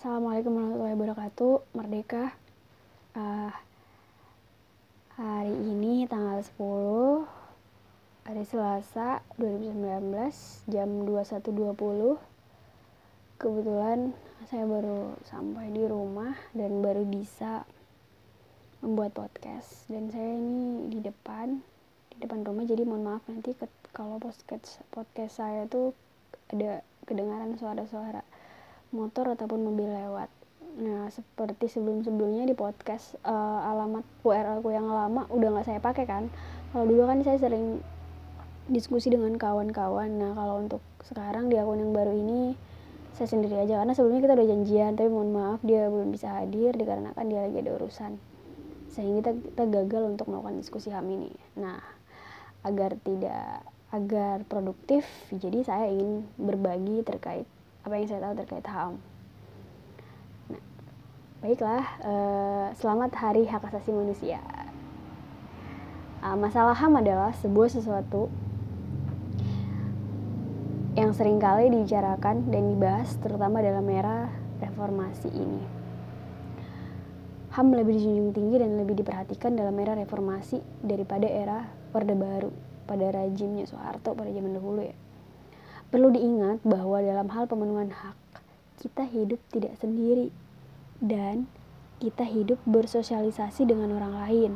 Assalamualaikum warahmatullahi wabarakatuh. Merdeka. Uh, hari ini tanggal 10 hari Selasa 2019 jam 21.20 kebetulan saya baru sampai di rumah dan baru bisa membuat podcast dan saya ini di depan di depan rumah jadi mohon maaf nanti ke, kalau podcast podcast saya tuh ada kedengaran suara-suara motor ataupun mobil lewat Nah, seperti sebelum-sebelumnya di podcast uh, alamat URL aku yang lama udah nggak saya pakai kan. Kalau dulu kan saya sering diskusi dengan kawan-kawan. Nah, kalau untuk sekarang di akun yang baru ini saya sendiri aja karena sebelumnya kita udah janjian, tapi mohon maaf dia belum bisa hadir dikarenakan dia lagi ada urusan. Sehingga kita, kita gagal untuk melakukan diskusi HAM ini. Nah, agar tidak agar produktif, jadi saya ingin berbagi terkait apa yang saya tahu terkait HAM. Baiklah, uh, selamat Hari Hak Asasi Manusia. Uh, masalah HAM adalah sebuah sesuatu yang sering kali dibicarakan dan dibahas terutama dalam era reformasi ini. HAM lebih dijunjung tinggi dan lebih diperhatikan dalam era reformasi daripada era Orde Baru pada rejimnya Soeharto pada zaman dahulu ya. Perlu diingat bahwa dalam hal pemenuhan hak, kita hidup tidak sendiri dan kita hidup bersosialisasi dengan orang lain.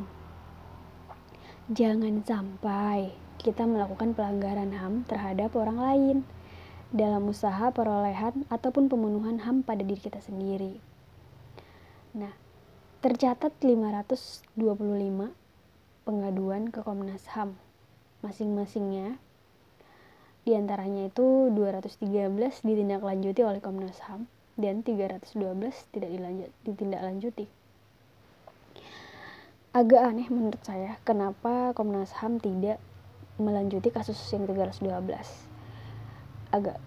Jangan sampai kita melakukan pelanggaran HAM terhadap orang lain dalam usaha perolehan ataupun pemenuhan HAM pada diri kita sendiri. Nah, tercatat 525 pengaduan ke Komnas HAM masing-masingnya di antaranya itu 213 ditindaklanjuti oleh Komnas HAM dan 312 tidak dilanjut, ditindaklanjuti. Agak aneh menurut saya kenapa Komnas HAM tidak melanjuti kasus yang 312. Agak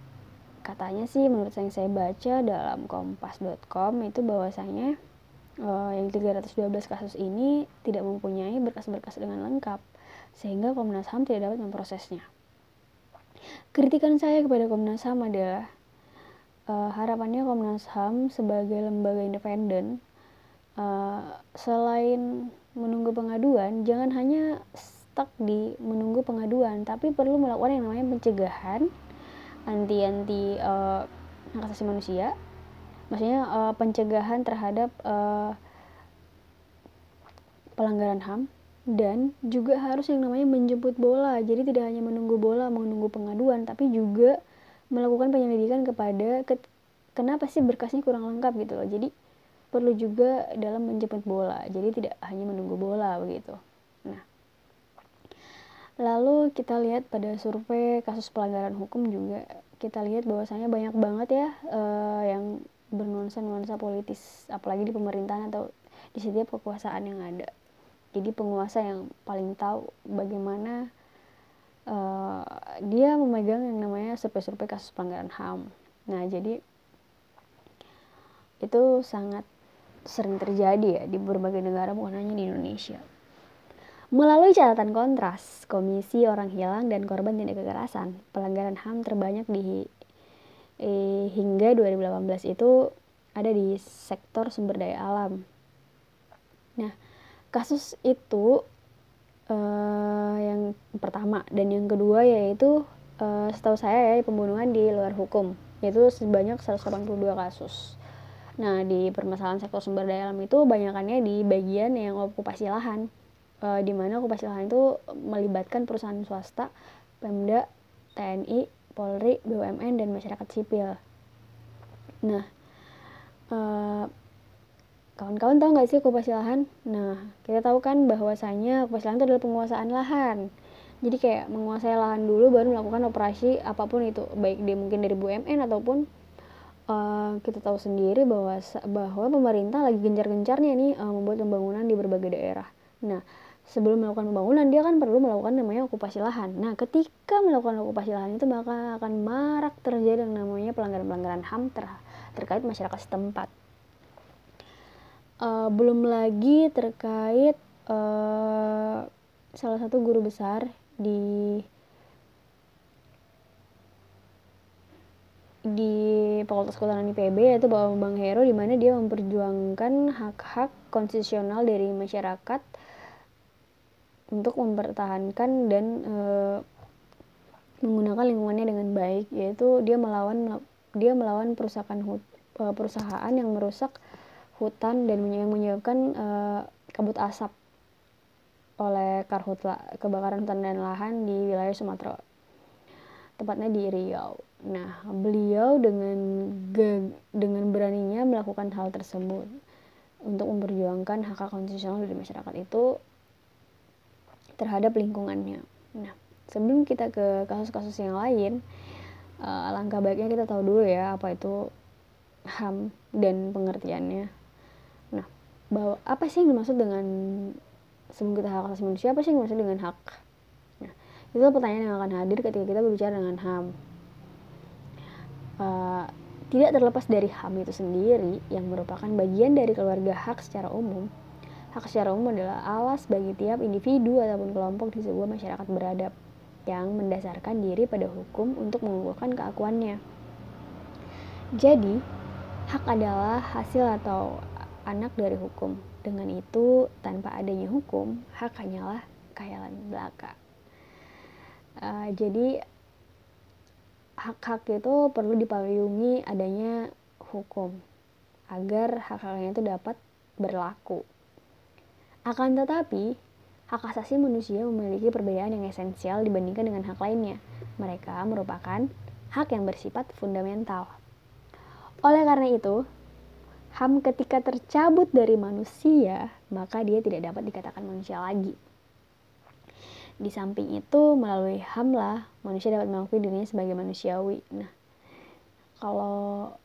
katanya sih menurut yang saya baca dalam kompas.com itu bahwasanya uh, yang 312 kasus ini tidak mempunyai berkas-berkas dengan lengkap sehingga Komnas HAM tidak dapat memprosesnya. Kritikan saya kepada Komnas HAM adalah uh, harapannya Komnas HAM sebagai lembaga independen uh, selain menunggu pengaduan jangan hanya stuck di menunggu pengaduan tapi perlu melakukan yang namanya pencegahan anti anti uh, hak asasi manusia. Maksudnya uh, pencegahan terhadap uh, pelanggaran HAM dan juga harus yang namanya menjemput bola. Jadi tidak hanya menunggu bola menunggu pengaduan tapi juga melakukan penyelidikan kepada ke, kenapa sih berkasnya kurang lengkap gitu loh. Jadi perlu juga dalam menjemput bola. Jadi tidak hanya menunggu bola begitu. Nah lalu kita lihat pada survei kasus pelanggaran hukum juga kita lihat bahwasanya banyak banget ya uh, yang bernuansa-nuansa politis apalagi di pemerintahan atau di setiap kekuasaan yang ada jadi penguasa yang paling tahu bagaimana uh, dia memegang yang namanya survei-survei kasus pelanggaran HAM. Nah, jadi itu sangat sering terjadi ya di berbagai negara bukan hanya di Indonesia. Melalui catatan kontras, Komisi Orang Hilang dan Korban Tindak Kekerasan, pelanggaran HAM terbanyak di eh, hingga 2018 itu ada di sektor sumber daya alam. Nah, kasus itu uh, yang pertama dan yang kedua yaitu uh, setahu saya ya pembunuhan di luar hukum yaitu sebanyak 182 kasus. Nah di permasalahan sektor sumber daya alam itu banyakannya di bagian yang okupasi lahan, uh, di mana okupasi lahan itu melibatkan perusahaan swasta, Pemda, TNI, Polri, BUMN dan masyarakat sipil. Nah uh, Kawan-kawan tahu nggak sih okupasi lahan? Nah, kita tahu kan bahwasanya okupasi lahan itu adalah penguasaan lahan. Jadi kayak menguasai lahan dulu baru melakukan operasi apa pun itu, baik dia mungkin dari BUMN ataupun uh, kita tahu sendiri bahwa bahwa pemerintah lagi gencar-gencarnya nih uh, membuat pembangunan di berbagai daerah. Nah, sebelum melakukan pembangunan dia kan perlu melakukan namanya okupasi lahan. Nah, ketika melakukan okupasi lahan itu maka akan marak terjadi yang namanya pelanggaran-pelanggaran HAM ter terkait masyarakat setempat uh, belum lagi terkait uh, salah satu guru besar di di Fakultas Kehutanan IPB yaitu Bang Hero di mana dia memperjuangkan hak-hak konstitusional dari masyarakat untuk mempertahankan dan e, menggunakan lingkungannya dengan baik yaitu dia melawan dia melawan perusahaan perusahaan yang merusak hutan dan yang menyebabkan e, kabut asap oleh karhutla kebakaran hutan dan lahan di wilayah Sumatera tepatnya di Riau. Nah, beliau dengan dengan beraninya melakukan hal tersebut untuk memperjuangkan hak hak konstitusional dari masyarakat itu terhadap lingkungannya. Nah, sebelum kita ke kasus-kasus yang lain, uh, langkah baiknya kita tahu dulu ya apa itu HAM dan pengertiannya. Bahwa apa sih yang dimaksud dengan sebelum kita hak asasi manusia apa sih yang dimaksud dengan hak? Nah, itu pertanyaan yang akan hadir ketika kita berbicara dengan HAM. Uh, tidak terlepas dari HAM itu sendiri yang merupakan bagian dari keluarga hak secara umum, hak secara umum adalah alas bagi tiap individu ataupun kelompok di sebuah masyarakat beradab yang mendasarkan diri pada hukum untuk mengukuhkan keakuannya. Jadi, hak adalah hasil atau anak dari hukum. Dengan itu, tanpa adanya hukum, hak hanyalah khayalan belaka. Uh, jadi, hak-hak itu perlu dipayungi adanya hukum agar hak-haknya itu dapat berlaku. Akan tetapi, hak asasi manusia memiliki perbedaan yang esensial dibandingkan dengan hak lainnya. Mereka merupakan hak yang bersifat fundamental. Oleh karena itu, HAM ketika tercabut dari manusia, maka dia tidak dapat dikatakan manusia lagi. Di samping itu, melalui HAM lah, manusia dapat mengakui dirinya sebagai manusiawi. Nah, kalau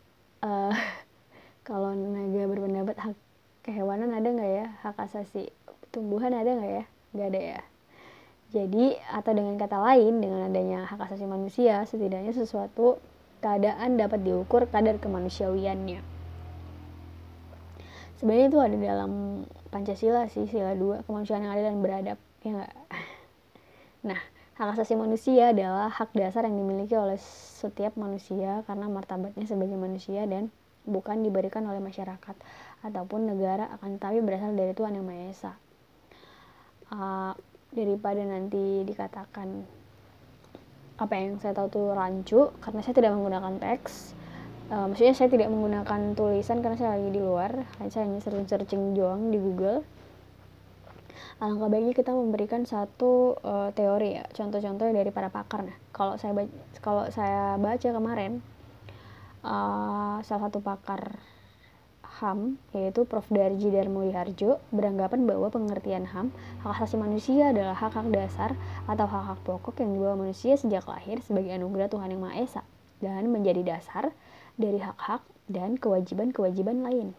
uh, kalau naga berpendapat hak kehewanan ada nggak ya? Hak asasi tumbuhan ada nggak ya? Nggak ada ya. Jadi, atau dengan kata lain, dengan adanya hak asasi manusia, setidaknya sesuatu keadaan dapat diukur kadar kemanusiawiannya. Sebenarnya itu ada dalam Pancasila sih, sila dua, kemanusiaan yang adil dan beradab. Ya enggak? Nah, hak asasi manusia adalah hak dasar yang dimiliki oleh setiap manusia karena martabatnya sebagai manusia dan bukan diberikan oleh masyarakat ataupun negara akan tapi berasal dari Tuhan yang Maha Esa. Uh, daripada nanti dikatakan apa yang saya tahu tuh rancu karena saya tidak menggunakan teks uh, maksudnya saya tidak menggunakan tulisan karena saya lagi di luar. Saya hanya searching searching doang di Google. Alangkah baiknya kita memberikan satu uh, teori ya. Contoh-contoh dari para pakar. Nah kalau saya baca, kalau saya baca kemarin uh, salah satu pakar HAM yaitu Prof. Darji Darmo Harjo beranggapan bahwa pengertian HAM hak asasi manusia adalah hak-hak dasar atau hak-hak pokok yang dibawa manusia sejak lahir sebagai anugerah Tuhan Yang Maha Esa. Dan menjadi dasar dari hak-hak dan kewajiban-kewajiban lain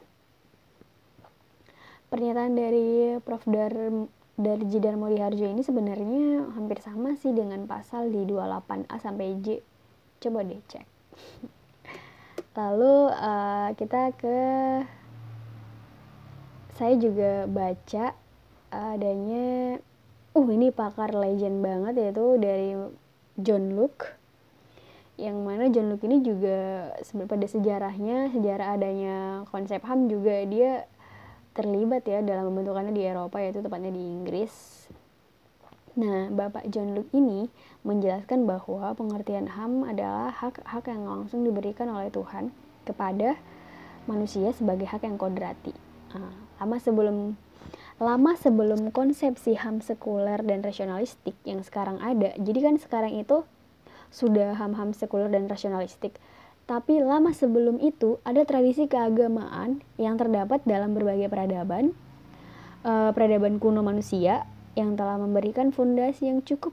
pernyataan dari Prof. Dar Darji Darmo Harjo ini sebenarnya hampir sama sih dengan pasal di 28A sampai J. Coba deh cek. Lalu uh, kita ke saya juga baca adanya uh ini pakar legend banget yaitu dari John Luke yang mana John Luke ini juga pada sejarahnya sejarah adanya konsep HAM juga dia terlibat ya dalam pembentukannya di Eropa yaitu tepatnya di Inggris. Nah, Bapak John Luke ini menjelaskan bahwa pengertian HAM adalah hak-hak yang langsung diberikan oleh Tuhan kepada manusia sebagai hak yang kodrati. Nah, lama sebelum lama sebelum konsepsi HAM sekuler dan rasionalistik yang sekarang ada. Jadi kan sekarang itu sudah HAM-HAM sekuler dan rasionalistik. Tapi lama sebelum itu ada tradisi keagamaan yang terdapat dalam berbagai peradaban, uh, peradaban kuno manusia yang telah memberikan fondasi yang cukup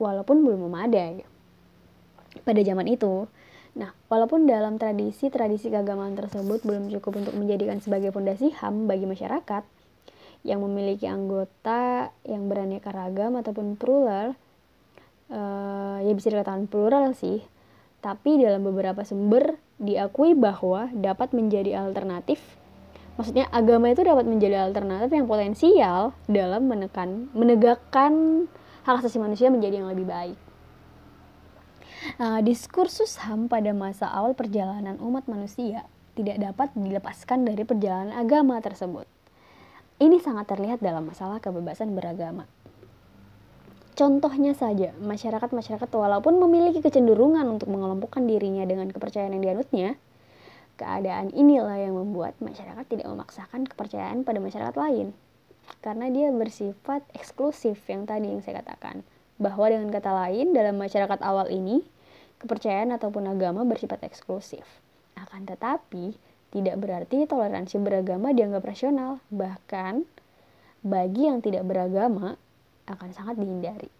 walaupun belum memadai pada zaman itu. Nah, walaupun dalam tradisi-tradisi keagamaan tersebut belum cukup untuk menjadikan sebagai fondasi HAM bagi masyarakat yang memiliki anggota yang beraneka ragam ataupun plural, uh, ya bisa dikatakan plural sih, tapi dalam beberapa sumber diakui bahwa dapat menjadi alternatif. Maksudnya agama itu dapat menjadi alternatif yang potensial dalam menekan menegakkan hak asasi manusia menjadi yang lebih baik. Nah, diskursus HAM pada masa awal perjalanan umat manusia tidak dapat dilepaskan dari perjalanan agama tersebut. Ini sangat terlihat dalam masalah kebebasan beragama. Contohnya saja, masyarakat-masyarakat walaupun memiliki kecenderungan untuk mengelompokkan dirinya dengan kepercayaan yang dianutnya, keadaan inilah yang membuat masyarakat tidak memaksakan kepercayaan pada masyarakat lain. Karena dia bersifat eksklusif yang tadi yang saya katakan. Bahwa dengan kata lain, dalam masyarakat awal ini, kepercayaan ataupun agama bersifat eksklusif. Akan tetapi, tidak berarti toleransi beragama dianggap rasional. Bahkan, bagi yang tidak beragama, akan sangat dihindari.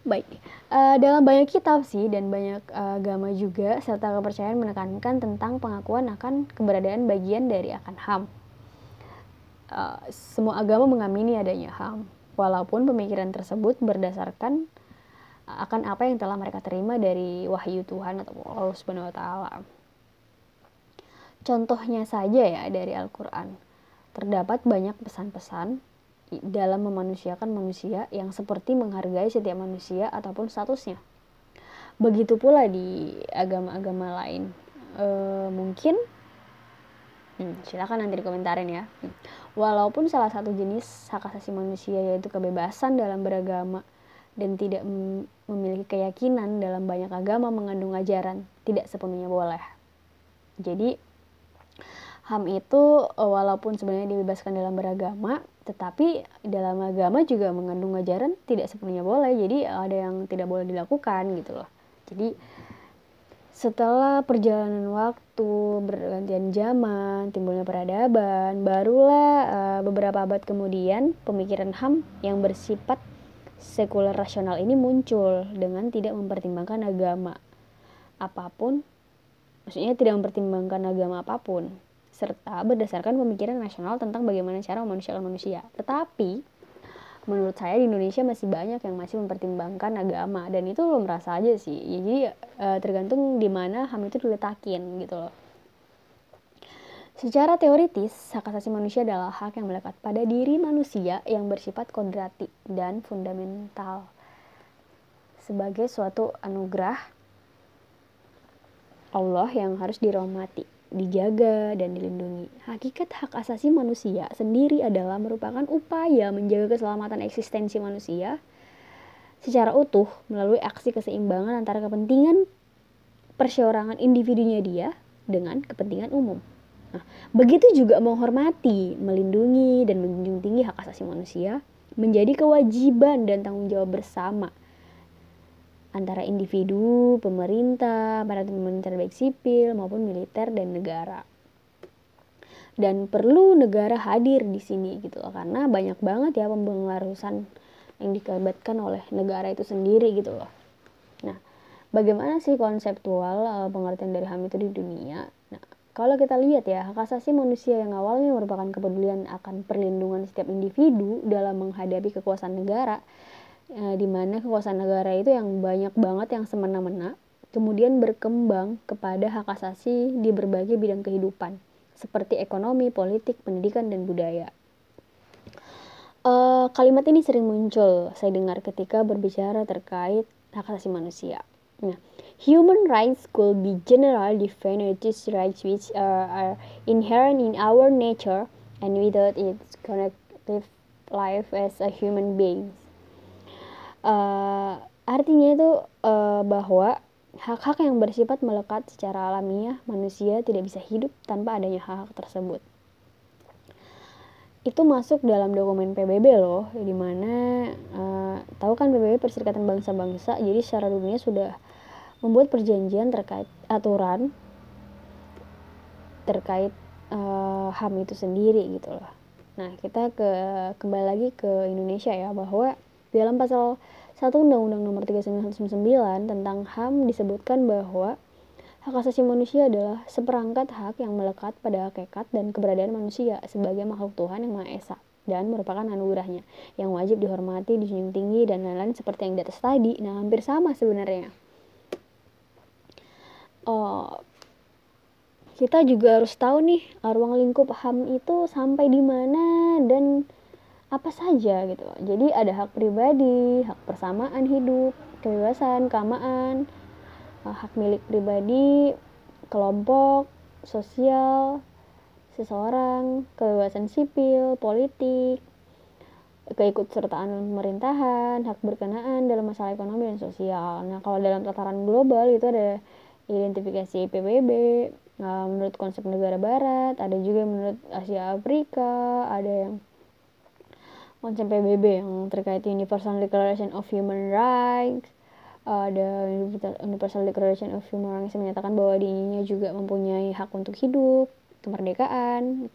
Baik, uh, dalam banyak kitab sih dan banyak uh, agama juga serta kepercayaan menekankan tentang pengakuan akan keberadaan bagian dari akan HAM. Uh, semua agama mengamini adanya HAM, walaupun pemikiran tersebut berdasarkan akan apa yang telah mereka terima dari wahyu Tuhan atau Allah Subhanahu wa taala. Contohnya saja ya dari Al-Qur'an. Terdapat banyak pesan-pesan dalam memanusiakan manusia yang seperti menghargai setiap manusia ataupun statusnya. Begitu pula di agama-agama lain. E, mungkin hmm, silakan nanti dikomentarin ya. Walaupun salah satu jenis hak asasi manusia yaitu kebebasan dalam beragama dan tidak memiliki keyakinan dalam banyak agama mengandung ajaran, tidak sepenuhnya boleh. Jadi HAM itu eh, walaupun sebenarnya dibebaskan dalam beragama, tetapi dalam agama juga mengandung ajaran tidak sepenuhnya boleh. Jadi ada yang tidak boleh dilakukan gitu loh. Jadi setelah perjalanan waktu, bergantian zaman, timbulnya peradaban, barulah uh, beberapa abad kemudian pemikiran HAM yang bersifat sekuler rasional ini muncul dengan tidak mempertimbangkan agama apa pun. Maksudnya tidak mempertimbangkan agama apa pun serta berdasarkan pemikiran nasional tentang bagaimana cara memanusiakan manusia. Tetapi menurut saya di Indonesia masih banyak yang masih mempertimbangkan agama dan itu lo merasa aja sih. Ya, jadi e, tergantung di mana HAM itu diletakin gitu loh. Secara teoritis, hak asasi manusia adalah hak yang melekat pada diri manusia yang bersifat kodrati dan fundamental sebagai suatu anugerah Allah yang harus dirahmati dijaga dan dilindungi. Hakikat hak asasi manusia sendiri adalah merupakan upaya menjaga keselamatan eksistensi manusia secara utuh melalui aksi keseimbangan antara kepentingan perseorangan individunya dia dengan kepentingan umum. Nah, begitu juga menghormati, melindungi, dan menjunjung tinggi hak asasi manusia menjadi kewajiban dan tanggung jawab bersama antara individu, pemerintah, para pemerintah baik sipil maupun militer dan negara. Dan perlu negara hadir di sini gitu loh karena banyak banget ya pembengarusan yang dikelibatkan oleh negara itu sendiri gitu loh. Nah, bagaimana sih konseptual uh, pengertian dari HAM itu di dunia? Nah, kalau kita lihat ya, hak asasi manusia yang awalnya merupakan kepedulian akan perlindungan setiap individu dalam menghadapi kekuasaan negara e, di mana kekuasaan negara itu yang banyak banget yang semena-mena kemudian berkembang kepada hak asasi di berbagai bidang kehidupan seperti ekonomi, politik, pendidikan, dan budaya. Uh, kalimat ini sering muncul saya dengar ketika berbicara terkait hak asasi manusia. Nah, human rights could be general defined rights which are, are inherent in our nature and without its connective life as a human being uh, artinya itu uh, bahwa hak-hak yang bersifat melekat secara alamiah manusia tidak bisa hidup tanpa adanya hak-hak tersebut. Itu masuk dalam dokumen PBB loh di mana uh, tahu kan PBB Perserikatan Bangsa-Bangsa? Jadi secara dunia sudah membuat perjanjian terkait aturan terkait uh, HAM itu sendiri gitu loh. Nah kita ke kembali lagi ke Indonesia ya bahwa dalam pasal 1 Undang-Undang Nomor 3999 tentang HAM disebutkan bahwa hak asasi manusia adalah seperangkat hak yang melekat pada hakikat dan keberadaan manusia sebagai makhluk Tuhan yang Maha Esa dan merupakan anugerahnya yang wajib dihormati, dijunjung tinggi dan lain-lain seperti yang di atas tadi. Nah, hampir sama sebenarnya. Oh, kita juga harus tahu nih ruang lingkup HAM itu sampai di mana dan apa saja gitu. Jadi ada hak pribadi, hak persamaan hidup, kebebasan, keamaan, uh, hak milik pribadi, kelompok, sosial, seseorang, kebebasan sipil, politik, keikutsertaan pemerintahan, hak berkenaan dalam masalah ekonomi dan sosial. Nah, kalau dalam tataran global itu ada identifikasi PBB, nah, menurut konsep negara barat, ada juga menurut Asia Afrika, ada yang konsep PBB yang terkait Universal Declaration of Human Rights, ada Universal Declaration of Human Rights yang menyatakan bahwa dirinya juga mempunyai hak untuk hidup, kemerdekaan,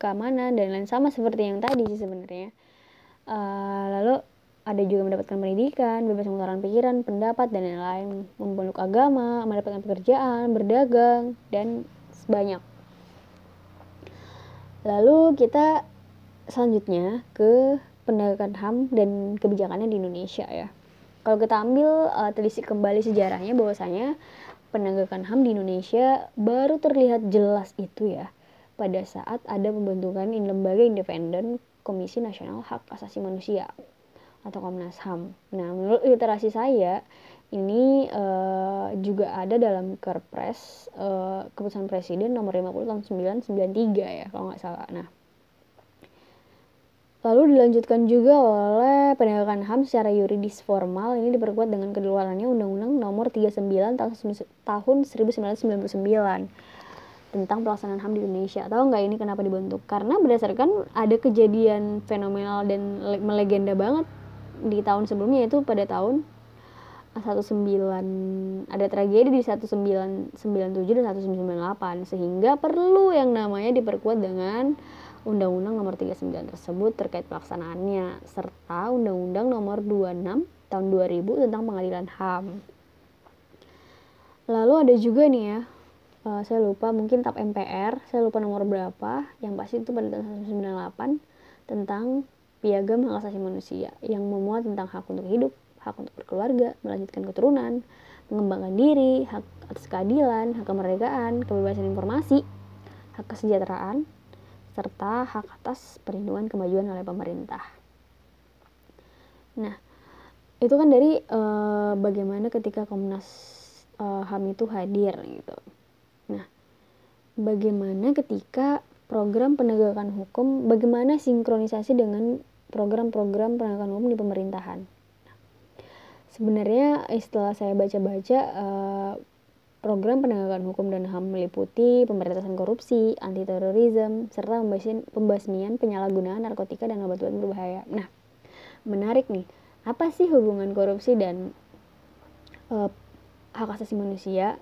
keamanan dan lain sama seperti yang tadi sih sebenarnya. Uh, lalu ada juga mendapatkan pendidikan, bebas mengutarakan pikiran, pendapat, dan lain-lain, memeluk agama, mendapatkan pekerjaan, berdagang, dan sebanyak. Lalu kita selanjutnya ke penegakan HAM dan kebijakannya di Indonesia ya. Kalau kita ambil uh, telisik kembali sejarahnya bahwasanya penegakan HAM di Indonesia baru terlihat jelas itu ya pada saat ada pembentukan lembaga independen Komisi Nasional Hak Asasi Manusia atau Komnas HAM. Nah, menurut literasi saya ini uh, juga ada dalam Kerpres uh, keputusan Presiden nomor 50 tahun 1993 ya kalau nggak salah. Nah, lalu dilanjutkan juga oleh penegakan HAM secara yuridis formal ini diperkuat dengan keluarannya Undang-Undang Nomor 39 tahun, tahun 1999 tentang pelaksanaan HAM di Indonesia. Tahu nggak ini kenapa dibentuk? Karena berdasarkan ada kejadian fenomenal dan melegenda banget di tahun sebelumnya itu pada tahun 19 ada tragedi di 1997 dan 1998 sehingga perlu yang namanya diperkuat dengan Undang-Undang Nomor 39 tersebut terkait pelaksanaannya serta Undang-Undang Nomor 26 tahun 2000 tentang pengadilan HAM. Lalu ada juga nih ya uh, saya lupa mungkin tap MPR saya lupa nomor berapa yang pasti itu pada tahun 1998 tentang piagam hak asasi manusia yang memuat tentang hak untuk hidup hak untuk berkeluarga melanjutkan keturunan mengembangkan diri hak atas keadilan hak kemerdekaan kebebasan informasi hak kesejahteraan serta hak atas perlindungan kemajuan oleh pemerintah nah itu kan dari uh, bagaimana ketika Komnas uh, HAM itu hadir gitu Nah, bagaimana ketika program penegakan hukum, bagaimana sinkronisasi dengan program-program penegakan hukum di pemerintahan? Sebenarnya setelah saya baca-baca uh, program penegakan hukum dan HAM meliputi pemberantasan korupsi, anti terorisme, serta pembasmian penyalahgunaan narkotika dan obat-obat berbahaya. Nah, menarik nih, apa sih hubungan korupsi dan uh, hak asasi manusia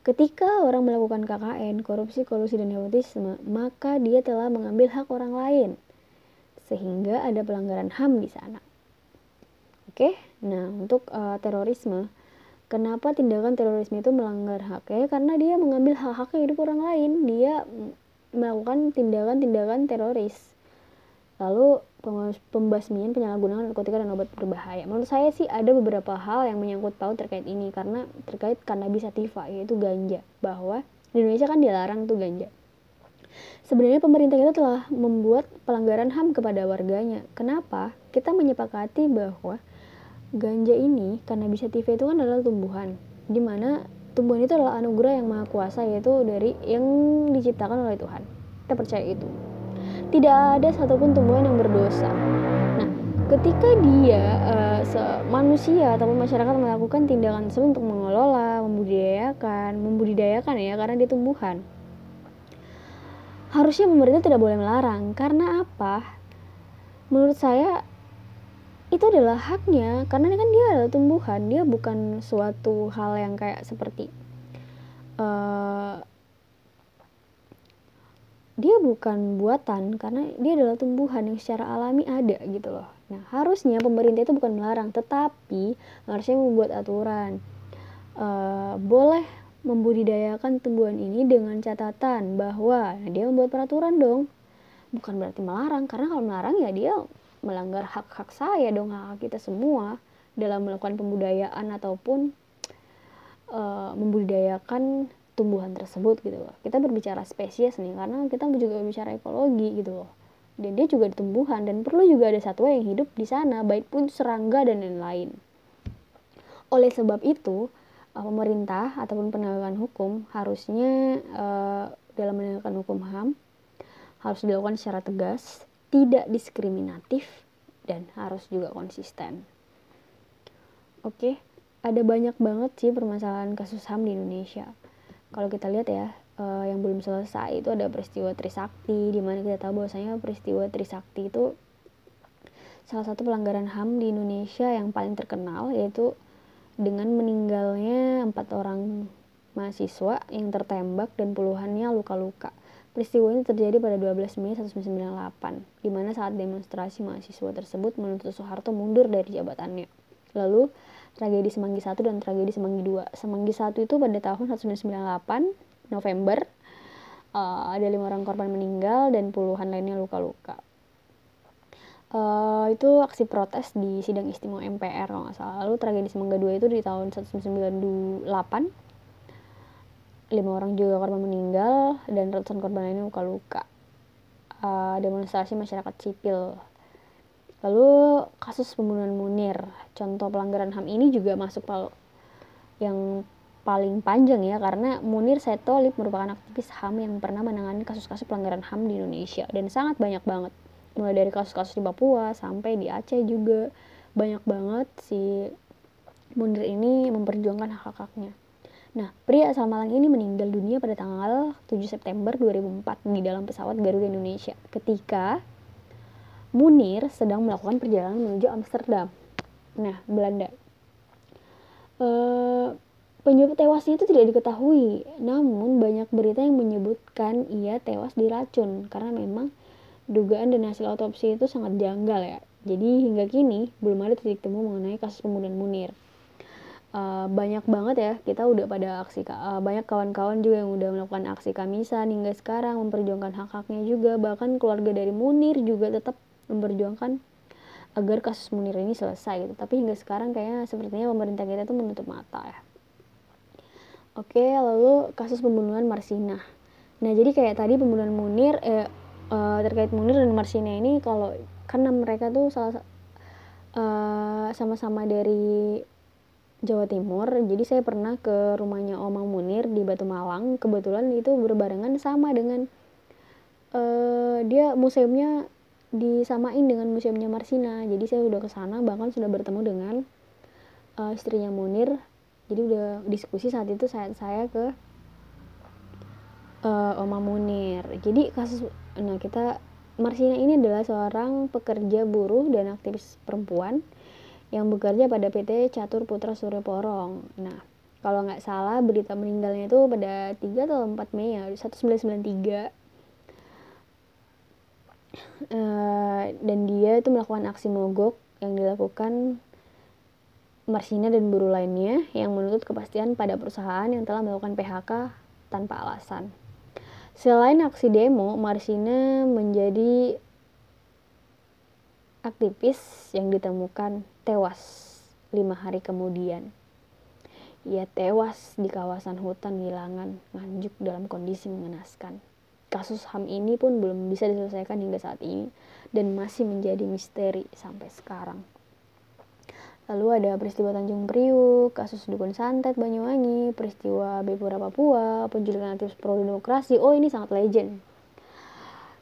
Ketika orang melakukan KKN, korupsi, kolusi, dan nepotisme, maka dia telah mengambil hak orang lain. Sehingga ada pelanggaran HAM di sana. Oke, nah untuk uh, terorisme, kenapa tindakan terorisme itu melanggar haknya? Karena dia mengambil hak-hak hidup orang lain. Dia melakukan tindakan-tindakan teroris. Lalu pembasmian penyalahgunaan narkotika dan obat berbahaya. Menurut saya sih ada beberapa hal yang menyangkut paut terkait ini karena terkait cannabis sativa yaitu ganja bahwa di Indonesia kan dilarang tuh ganja. Sebenarnya pemerintah kita telah membuat pelanggaran HAM kepada warganya. Kenapa? Kita menyepakati bahwa ganja ini cannabis sativa itu kan adalah tumbuhan di mana tumbuhan itu adalah anugerah yang maha kuasa yaitu dari yang diciptakan oleh Tuhan. Kita percaya itu tidak ada satupun tumbuhan yang berdosa. Nah, ketika dia uh, manusia ataupun masyarakat melakukan tindakan tersebut untuk mengelola, membudidayakan, membudidayakan ya karena dia tumbuhan. Harusnya pemerintah tidak boleh melarang karena apa? Menurut saya itu adalah haknya karena kan dia adalah tumbuhan, dia bukan suatu hal yang kayak seperti uh, dia bukan buatan karena dia adalah tumbuhan yang secara alami ada gitu loh. Nah, harusnya pemerintah itu bukan melarang, tetapi harusnya membuat aturan. Uh, boleh membudidayakan tumbuhan ini dengan catatan bahwa nah dia membuat peraturan dong. Bukan berarti melarang, karena kalau melarang ya dia melanggar hak-hak saya dong, hak, -hak kita semua dalam melakukan pembudayaan ataupun uh, membudidayakan tumbuhan tersebut gitu loh. Kita berbicara spesies nih karena kita juga berbicara ekologi gitu loh. Dan dia juga tumbuhan dan perlu juga ada satwa yang hidup di sana baik pun serangga dan lain-lain. Oleh sebab itu uh, pemerintah ataupun penegakan hukum harusnya uh, dalam menegakkan hukum HAM harus dilakukan secara tegas, tidak diskriminatif, dan harus juga konsisten. Oke, ada banyak banget sih permasalahan kasus HAM di Indonesia. Kalau kita lihat ya, uh, yang belum selesai itu ada peristiwa Trisakti, di mana kita tahu bahwasanya peristiwa Trisakti itu salah satu pelanggaran HAM di Indonesia yang paling terkenal yaitu dengan meninggalnya empat orang mahasiswa yang tertembak dan puluhannya luka-luka. Peristiwa ini terjadi pada 12 Mei 1998, di mana saat demonstrasi mahasiswa tersebut menuntut Soeharto mundur dari jabatannya. Lalu, tragedi Semanggi 1 dan tragedi Semanggi 2. Semanggi 1 itu pada tahun 1998, November, uh, ada lima orang korban meninggal dan puluhan lainnya luka-luka. Uh, itu aksi protes di sidang istimewa MPR kalau nggak salah. Lalu tragedi Semangga 2 itu di tahun 1998 lima orang juga korban meninggal dan ratusan korban lainnya luka-luka. Uh, demonstrasi masyarakat sipil. Lalu kasus pembunuhan Munir. Contoh pelanggaran HAM ini juga masuk pal yang paling panjang ya karena Munir Setolip merupakan aktivis HAM yang pernah menangani kasus-kasus pelanggaran HAM di Indonesia dan sangat banyak banget mulai dari kasus-kasus di Papua sampai di Aceh juga banyak banget si Munir ini memperjuangkan hak-haknya. Nah, pria asal Malang ini meninggal dunia pada tanggal 7 September 2004 di dalam pesawat Garuda Indonesia ketika Munir sedang melakukan perjalanan menuju Amsterdam. Nah, Belanda. E, penyebab tewasnya itu tidak diketahui, namun banyak berita yang menyebutkan ia tewas diracun karena memang dugaan dan hasil otopsi itu sangat janggal ya. Jadi hingga kini belum ada titik temu mengenai kasus pembunuhan Munir. Uh, banyak banget ya kita udah pada aksi uh, banyak kawan-kawan juga yang udah melakukan aksi kamisan hingga sekarang memperjuangkan hak-haknya juga. Bahkan keluarga dari Munir juga tetap memperjuangkan agar kasus Munir ini selesai gitu. Tapi hingga sekarang kayaknya sepertinya pemerintah kita tuh menutup mata ya. Oke lalu kasus pembunuhan Marsina. Nah jadi kayak tadi pembunuhan Munir eh, uh, terkait Munir dan Marsina ini kalau karena mereka tuh salah uh, sama-sama dari Jawa Timur. Jadi saya pernah ke rumahnya Omang Munir di Batu Malang. Kebetulan itu berbarengan sama dengan uh, dia museumnya disamain dengan museumnya Marsina. Jadi saya udah ke sana bahkan sudah bertemu dengan uh, istrinya Munir. Jadi udah diskusi saat itu saat saya ke uh, Oma Munir. Jadi kasus nah kita Marsina ini adalah seorang pekerja buruh dan aktivis perempuan yang bekerja pada PT Catur Putra Surya Porong. Nah, kalau nggak salah berita meninggalnya itu pada 3 atau 4 Mei ya, 1993. Uh, dan dia itu melakukan aksi mogok yang dilakukan Marsina dan buruh lainnya yang menuntut kepastian pada perusahaan yang telah melakukan PHK tanpa alasan. Selain aksi demo, Marsina menjadi aktivis yang ditemukan tewas lima hari kemudian. Ia tewas di kawasan hutan Gilangan, Nganjuk dalam kondisi mengenaskan. Kasus HAM ini pun belum bisa diselesaikan hingga saat ini dan masih menjadi misteri sampai sekarang. Lalu ada peristiwa Tanjung Priuk, kasus Dukun Santet Banyuwangi, peristiwa Bepura Papua, penculikan aktivis pro demokrasi. Oh ini sangat legend.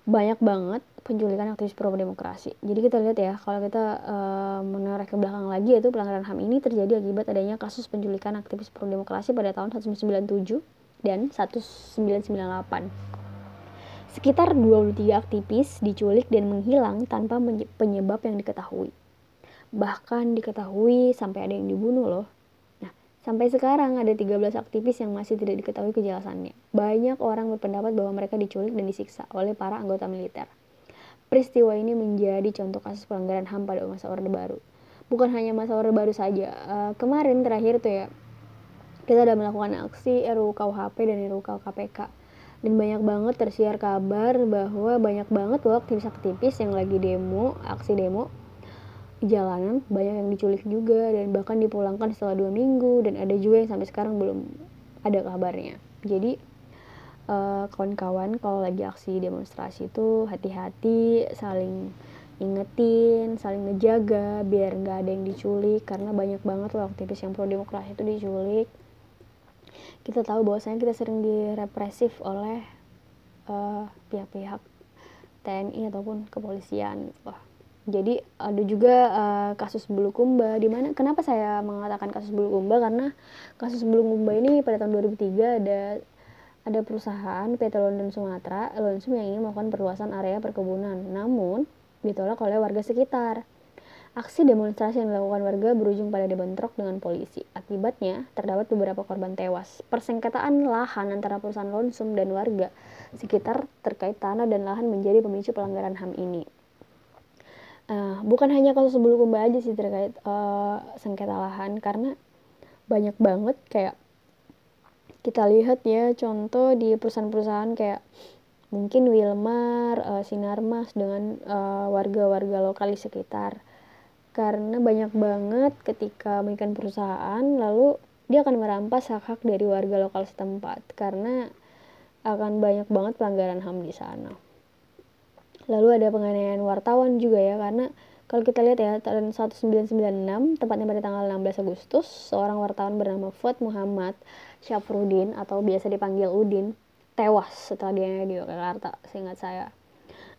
Banyak banget penculikan aktivis pro demokrasi. Jadi kita lihat ya, kalau kita uh, ke belakang lagi yaitu pelanggaran HAM ini terjadi akibat adanya kasus penculikan aktivis pro demokrasi pada tahun 1997 dan 1998. Sekitar 23 aktivis diculik dan menghilang tanpa penyebab yang diketahui bahkan diketahui sampai ada yang dibunuh loh. Nah, sampai sekarang ada 13 aktivis yang masih tidak diketahui kejelasannya. Banyak orang berpendapat bahwa mereka diculik dan disiksa oleh para anggota militer. Peristiwa ini menjadi contoh kasus pelanggaran HAM pada masa Orde Baru. Bukan hanya masa Orde Baru saja. Uh, kemarin terakhir tuh ya, kita udah melakukan aksi RUU KUHP dan RUU KPK dan banyak banget tersiar kabar bahwa banyak banget loh aktivis-aktivis yang lagi demo, aksi demo jalanan. Banyak yang diculik juga dan bahkan dipulangkan setelah dua minggu. Dan ada juga yang sampai sekarang belum ada kabarnya. Jadi eh, kawan-kawan kalau lagi aksi demonstrasi itu hati-hati saling ingetin saling ngejaga biar nggak ada yang diculik karena banyak banget loh aktivis yang pro demokrasi itu diculik. Kita tahu bahwasanya kita sering direpresif oleh eh, pihak-pihak TNI ataupun kepolisian. Gitu jadi ada juga uh, kasus Bulukumba di mana kenapa saya mengatakan kasus Bulukumba karena kasus Bulukumba ini pada tahun 2003 ada ada perusahaan PT London Sumatera Lonsum yang ingin melakukan perluasan area perkebunan. Namun ditolak oleh warga sekitar Aksi demonstrasi yang dilakukan warga berujung pada dibentrok dengan polisi. Akibatnya, terdapat beberapa korban tewas. Persengketaan lahan antara perusahaan Lonsum dan warga sekitar terkait tanah dan lahan menjadi pemicu pelanggaran HAM ini. Uh, bukan hanya kasus Bulukumba aja sih terkait uh, sengketa lahan, karena banyak banget kayak kita lihat ya contoh di perusahaan-perusahaan kayak mungkin Wilmar, uh, Sinarmas dengan warga-warga uh, lokal di sekitar karena banyak banget ketika memberikan perusahaan lalu dia akan merampas hak-hak dari warga lokal setempat karena akan banyak banget pelanggaran HAM di sana. Lalu ada penganiayaan wartawan juga ya karena kalau kita lihat ya tahun 1996 tepatnya pada tanggal 16 Agustus seorang wartawan bernama Fuad Muhammad Syafruddin atau biasa dipanggil Udin tewas setelah dia di Jakarta seingat saya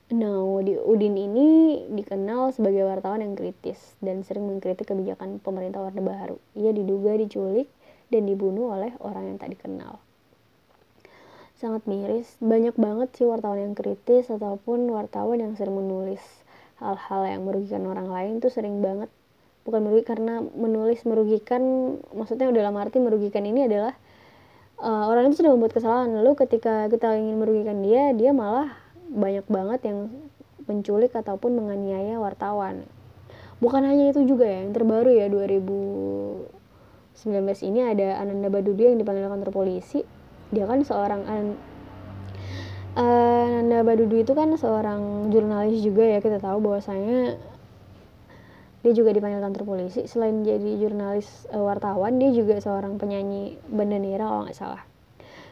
Nah, di Udin ini dikenal sebagai wartawan yang kritis dan sering mengkritik kebijakan pemerintah Orde Baru. Ia diduga diculik dan dibunuh oleh orang yang tak dikenal. Sangat miris, banyak banget sih wartawan yang kritis ataupun wartawan yang sering menulis hal-hal yang merugikan orang lain tuh sering banget bukan merugikan karena menulis merugikan maksudnya dalam arti merugikan ini adalah uh, orang itu sudah membuat kesalahan lalu ketika kita ingin merugikan dia dia malah banyak banget yang menculik ataupun menganiaya wartawan. Bukan hanya itu juga ya, yang terbaru ya 2019 ini ada Ananda Badudu yang dipanggil kantor polisi. Dia kan seorang an Ananda Badudu itu kan seorang jurnalis juga ya kita tahu bahwasanya dia juga dipanggil kantor polisi. Selain jadi jurnalis uh, wartawan dia juga seorang penyanyi bandanera kalau nggak salah.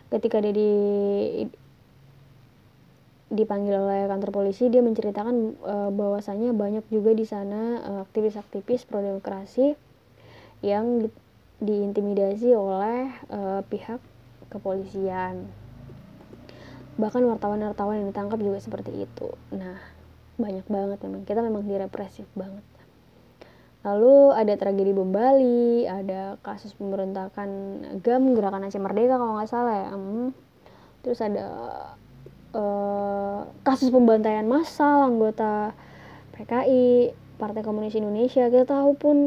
Ketika dia di dipanggil oleh kantor polisi dia menceritakan e, bahwasanya banyak juga di sana e, aktivis-aktivis pro demokrasi yang di, diintimidasi oleh e, pihak kepolisian. Bahkan wartawan-wartawan yang ditangkap juga seperti itu. Nah banyak banget memang. Kita memang direpresif banget lalu ada tragedi bom Bali ada kasus pemberontakan GAM gerakan Aceh Merdeka kalau nggak salah ya hmm. terus ada uh, kasus pembantaian massal anggota PKI Partai Komunis Indonesia kita tahu pun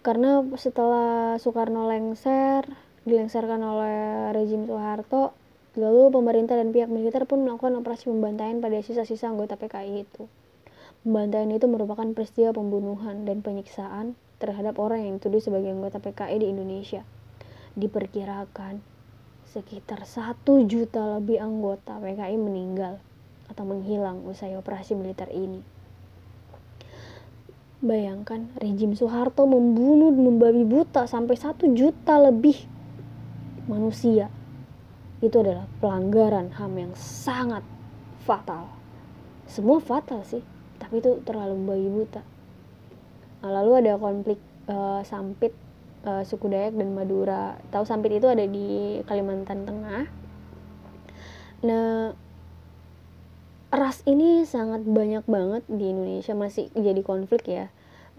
karena setelah Soekarno lengser dilengserkan oleh rezim Soeharto lalu pemerintah dan pihak militer pun melakukan operasi pembantaian pada sisa-sisa anggota PKI itu pembantaian itu merupakan peristiwa pembunuhan dan penyiksaan terhadap orang yang dituduh sebagai anggota PKI di Indonesia diperkirakan sekitar satu juta lebih anggota PKI meninggal atau menghilang usai operasi militer ini. Bayangkan rejim Soeharto membunuh membabi buta sampai satu juta lebih manusia. Itu adalah pelanggaran HAM yang sangat fatal. Semua fatal sih, tapi itu terlalu membabi buta. Nah, lalu ada konflik uh, Sampit uh, suku Dayak dan Madura. Tahu Sampit itu ada di Kalimantan Tengah. Nah, ras ini sangat banyak banget di Indonesia masih jadi konflik ya.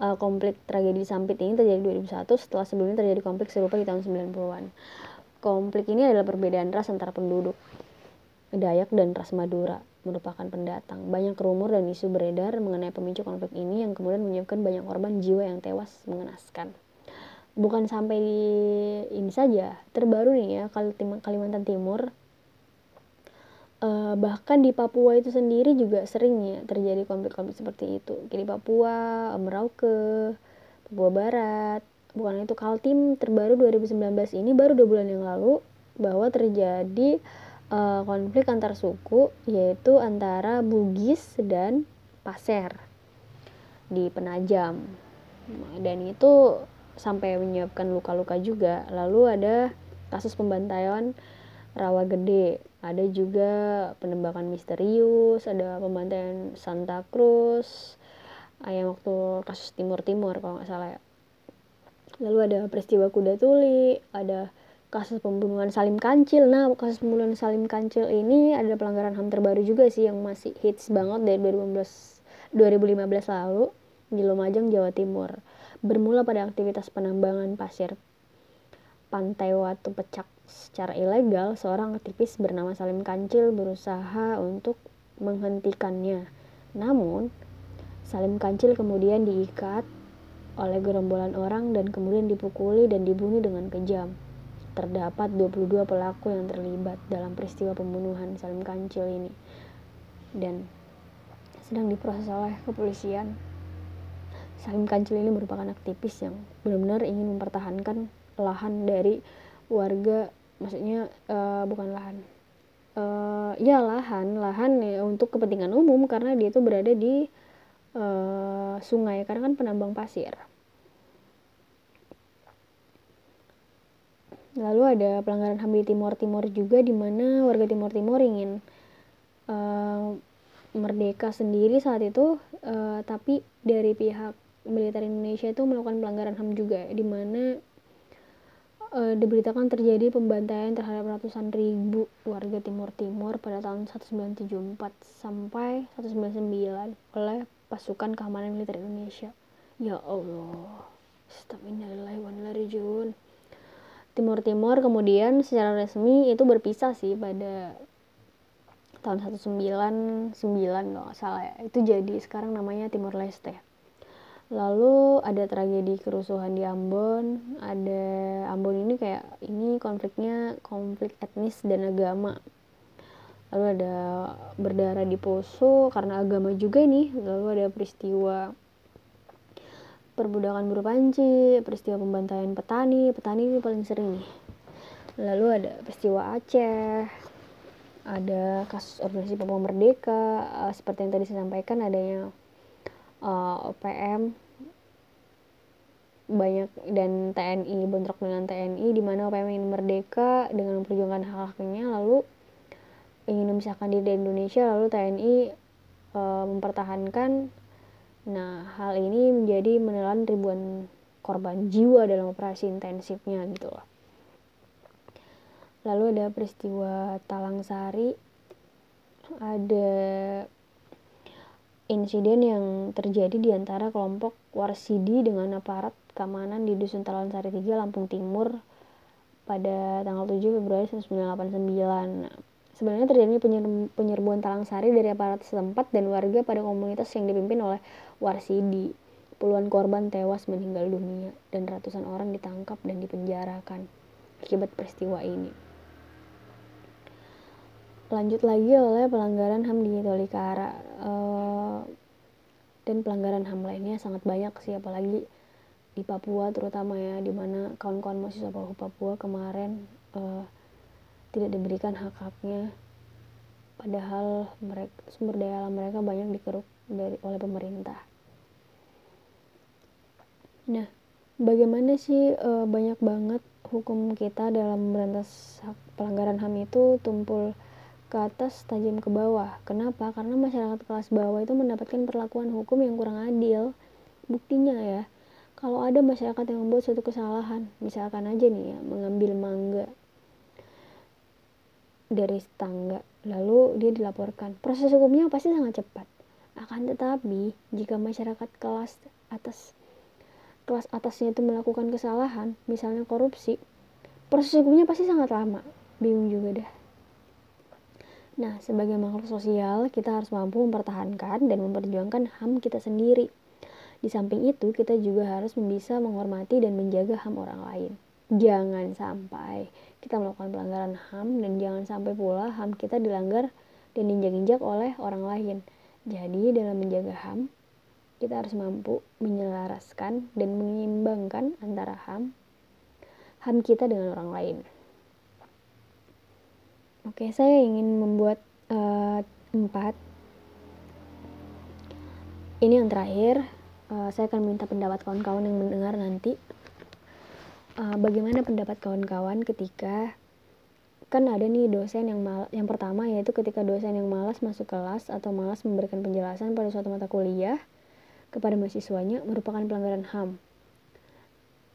Uh, konflik tragedi Sampit ini terjadi 2001 setelah sebelumnya terjadi konflik serupa di tahun 90-an. Konflik ini adalah perbedaan ras antara penduduk Dayak dan ras Madura merupakan pendatang. Banyak rumor dan isu beredar mengenai pemicu konflik ini yang kemudian menyebabkan banyak korban jiwa yang tewas mengenaskan. Bukan sampai di ini saja terbaru nih ya Kalimantan Timur. Uh, bahkan di Papua itu sendiri juga sering ya terjadi konflik-konflik seperti itu. Di Papua Merauke Papua Barat. Bukan itu Kaltim terbaru 2019 ini baru dua bulan yang lalu bahwa terjadi uh, konflik antar suku yaitu antara Bugis dan Pasir di Penajam. Dan itu sampai menyebabkan luka-luka juga. Lalu ada kasus pembantaian rawa gede. Ada juga penembakan misterius ada pembantaian Santa Cruz yang waktu kasus Timur Timur kalau nggak salah ya. Lalu ada peristiwa kuda tuli ada kasus pembunuhan Salim Kancil. Nah kasus pembunuhan Salim Kancil ini ada pelanggaran HAM terbaru juga sih yang masih hits banget dari 2015 2015 lalu di Lumajang Jawa Timur. Bermula pada aktivitas penambangan pasir pantai Watu Pecak. Secara ilegal seorang aktivis bernama Salim Kancil berusaha untuk menghentikannya. Namun Salim Kancil kemudian diikat oleh gerombolan orang dan kemudian dipukuli dan dibunuh dengan kejam. Terdapat 22 pelaku yang terlibat dalam peristiwa pembunuhan Salim Kancil ini dan sedang diproses oleh kepolisian. Salim Kancil ini merupakan aktivis yang benar-benar ingin mempertahankan lahan dari warga, maksudnya uh, bukan lahan, uh, ya lahan, lahan ya untuk kepentingan umum karena dia itu berada di uh, sungai karena kan penambang pasir. Lalu ada pelanggaran HAM di Timur Timur juga di mana warga Timur Timur ingin uh, merdeka sendiri saat itu, uh, tapi dari pihak militer Indonesia itu melakukan pelanggaran HAM juga di mana uh, diberitakan terjadi pembantaian terhadap ratusan ribu warga Timur Timur pada tahun 1974 sampai 1999 oleh pasukan keamanan militer Indonesia. Ya Allah, Astagfirullahaladzim Timur Timur kemudian secara resmi itu berpisah sih pada tahun 1999 kalau nggak salah ya. Itu jadi sekarang namanya Timur Leste. Lalu ada tragedi kerusuhan di Ambon, ada Ambon ini kayak ini konfliknya konflik etnis dan agama lalu ada berdarah di Poso karena agama juga nih lalu ada peristiwa perbudakan buruh panci peristiwa pembantaian petani petani ini paling sering nih. Lalu ada peristiwa Aceh ada kasus organisasi Papua Merdeka uh, seperti yang tadi saya sampaikan adanya uh, eh, OPM banyak dan TNI bentrok dengan TNI di mana OPM ingin merdeka dengan memperjuangkan hak-haknya lalu ingin memisahkan diri dari Indonesia lalu TNI e, mempertahankan nah hal ini menjadi menelan ribuan korban jiwa dalam operasi intensifnya gitu loh. Lalu ada peristiwa Talang Sari ada insiden yang terjadi di antara kelompok Warsidi dengan aparat keamanan di Dusun Talang Sari 3 Lampung Timur pada tanggal 7 Februari 1989 Sebenarnya terjadi penyerbuan talang sari dari aparat setempat dan warga pada komunitas yang dipimpin oleh Warsidi. Puluhan korban tewas meninggal dunia dan ratusan orang ditangkap dan dipenjarakan akibat peristiwa ini. Lanjut lagi oleh pelanggaran HAM di Tolikara. Uh, dan pelanggaran HAM lainnya sangat banyak sih apalagi di Papua terutama ya di mana kawan-kawan mahasiswa Papua kemarin uh, tidak diberikan hak-haknya padahal mereka sumber daya alam mereka banyak dikeruk dari oleh pemerintah. Nah, bagaimana sih e, banyak banget hukum kita dalam berantas pelanggaran HAM itu tumpul ke atas tajam ke bawah. Kenapa? Karena masyarakat kelas bawah itu mendapatkan perlakuan hukum yang kurang adil. Buktinya ya, kalau ada masyarakat yang membuat suatu kesalahan, misalkan aja nih ya, mengambil mangga dari tetangga lalu dia dilaporkan proses hukumnya pasti sangat cepat akan tetapi jika masyarakat kelas atas kelas atasnya itu melakukan kesalahan misalnya korupsi proses hukumnya pasti sangat lama. Bingung juga dah nah sebagai makhluk sosial kita harus mampu mempertahankan dan memperjuangkan HAM kita sendiri. Di samping itu kita juga harus bisa menghormati dan menjaga HAM orang lain. Jangan sampai kita melakukan pelanggaran HAM dan jangan sampai pula HAM kita dilanggar dan diinjak-injak oleh orang lain. Jadi dalam menjaga HAM, kita harus mampu menyelaraskan dan menyeimbangkan antara HAM HAM kita dengan orang lain. Oke, saya ingin membuat uh, empat. Ini yang terakhir. Uh, saya akan minta pendapat kawan-kawan yang mendengar nanti uh, bagaimana pendapat kawan-kawan ketika kan ada nih dosen yang mal yang pertama yaitu ketika dosen yang malas masuk kelas atau malas memberikan penjelasan pada suatu mata kuliah kepada mahasiswanya merupakan pelanggaran HAM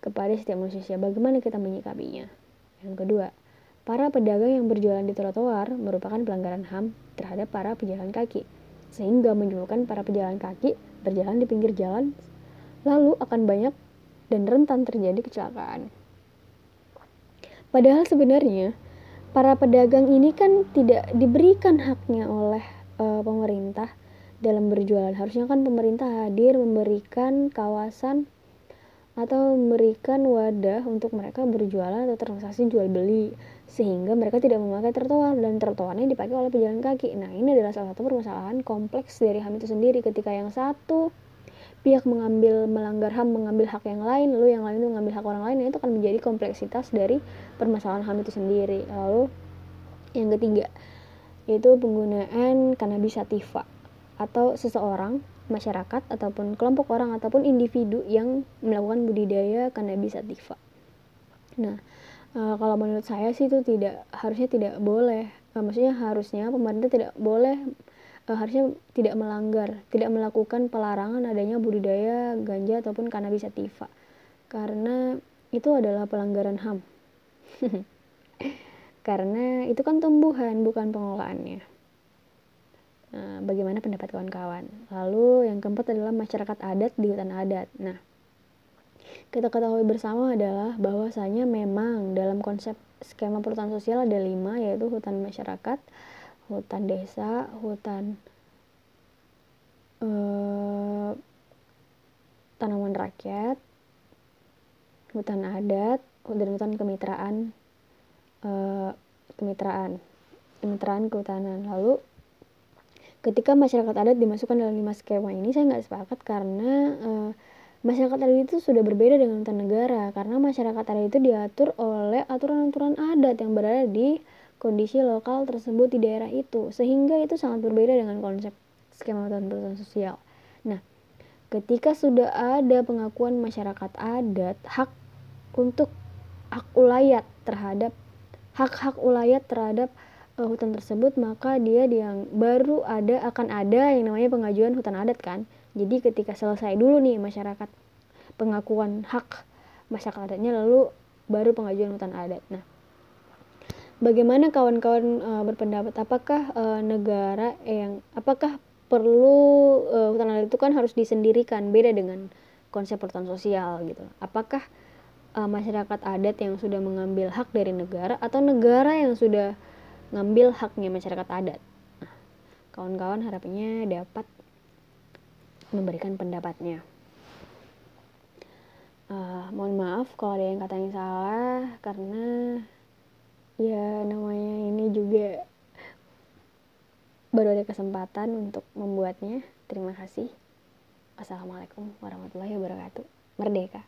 kepada setiap manusia. Bagaimana kita menyikapinya? Yang kedua, para pedagang yang berjualan di trotoar merupakan pelanggaran HAM terhadap para pejalan kaki, sehingga menyebabkan para pejalan kaki berjalan di pinggir jalan, lalu akan banyak dan rentan terjadi kecelakaan. Padahal sebenarnya para pedagang ini kan tidak diberikan haknya oleh uh, pemerintah dalam berjualan. Harusnya kan pemerintah hadir memberikan kawasan atau memberikan wadah untuk mereka berjualan atau transaksi jual beli sehingga mereka tidak memakai trotoar dan trotoarnya dipakai oleh pejalan kaki. Nah, ini adalah salah satu permasalahan kompleks dari HAM itu sendiri ketika yang satu pihak mengambil melanggar HAM mengambil hak yang lain lalu yang lain itu mengambil hak orang lain itu akan menjadi kompleksitas dari permasalahan HAM itu sendiri lalu yang ketiga yaitu penggunaan cannabis sativa atau seseorang masyarakat ataupun kelompok orang ataupun individu yang melakukan budidaya cannabis sativa nah e, kalau menurut saya sih itu tidak harusnya tidak boleh e, maksudnya harusnya pemerintah tidak boleh uh, harusnya tidak melanggar, tidak melakukan pelarangan adanya budidaya ganja ataupun cannabis sativa. Karena itu adalah pelanggaran HAM. Karena itu kan tumbuhan, bukan pengelolaannya. Nah, bagaimana pendapat kawan-kawan? Lalu yang keempat adalah masyarakat adat di hutan adat. Nah, kita ketahui bersama adalah bahwasanya memang dalam konsep skema perhutanan sosial ada lima yaitu hutan masyarakat, hutan desa, hutan uh, tanaman rakyat, hutan adat, dan hutan kemitraan, uh, kemitraan, kemitraan kehutanan. Lalu ketika masyarakat adat dimasukkan dalam lima skema ini, saya nggak sepakat karena uh, masyarakat adat itu sudah berbeda dengan hutan negara karena masyarakat adat itu diatur oleh aturan-aturan adat yang berada di kondisi lokal tersebut di daerah itu sehingga itu sangat berbeda dengan konsep skema hutan perhutanan sosial. Nah, ketika sudah ada pengakuan masyarakat adat hak untuk hak ulayat terhadap hak-hak ulayat terhadap uh, hutan tersebut maka dia yang baru ada akan ada yang namanya pengajuan hutan adat kan. Jadi ketika selesai dulu nih masyarakat pengakuan hak masyarakat adatnya lalu baru pengajuan hutan adat. Nah, Bagaimana kawan-kawan uh, berpendapat apakah uh, negara yang apakah perlu uh, hutan adat itu kan harus disendirikan beda dengan konsep perhutanan sosial gitu. Apakah masyarakat adat yang sudah mengambil hak dari negara atau negara yang sudah ngambil haknya masyarakat adat? Nah, kawan-kawan harapannya dapat memberikan pendapatnya. Uh, mohon maaf kalau ada yang katanya salah karena ya namanya ini juga baru ada kesempatan untuk membuatnya terima kasih assalamualaikum warahmatullahi wabarakatuh merdeka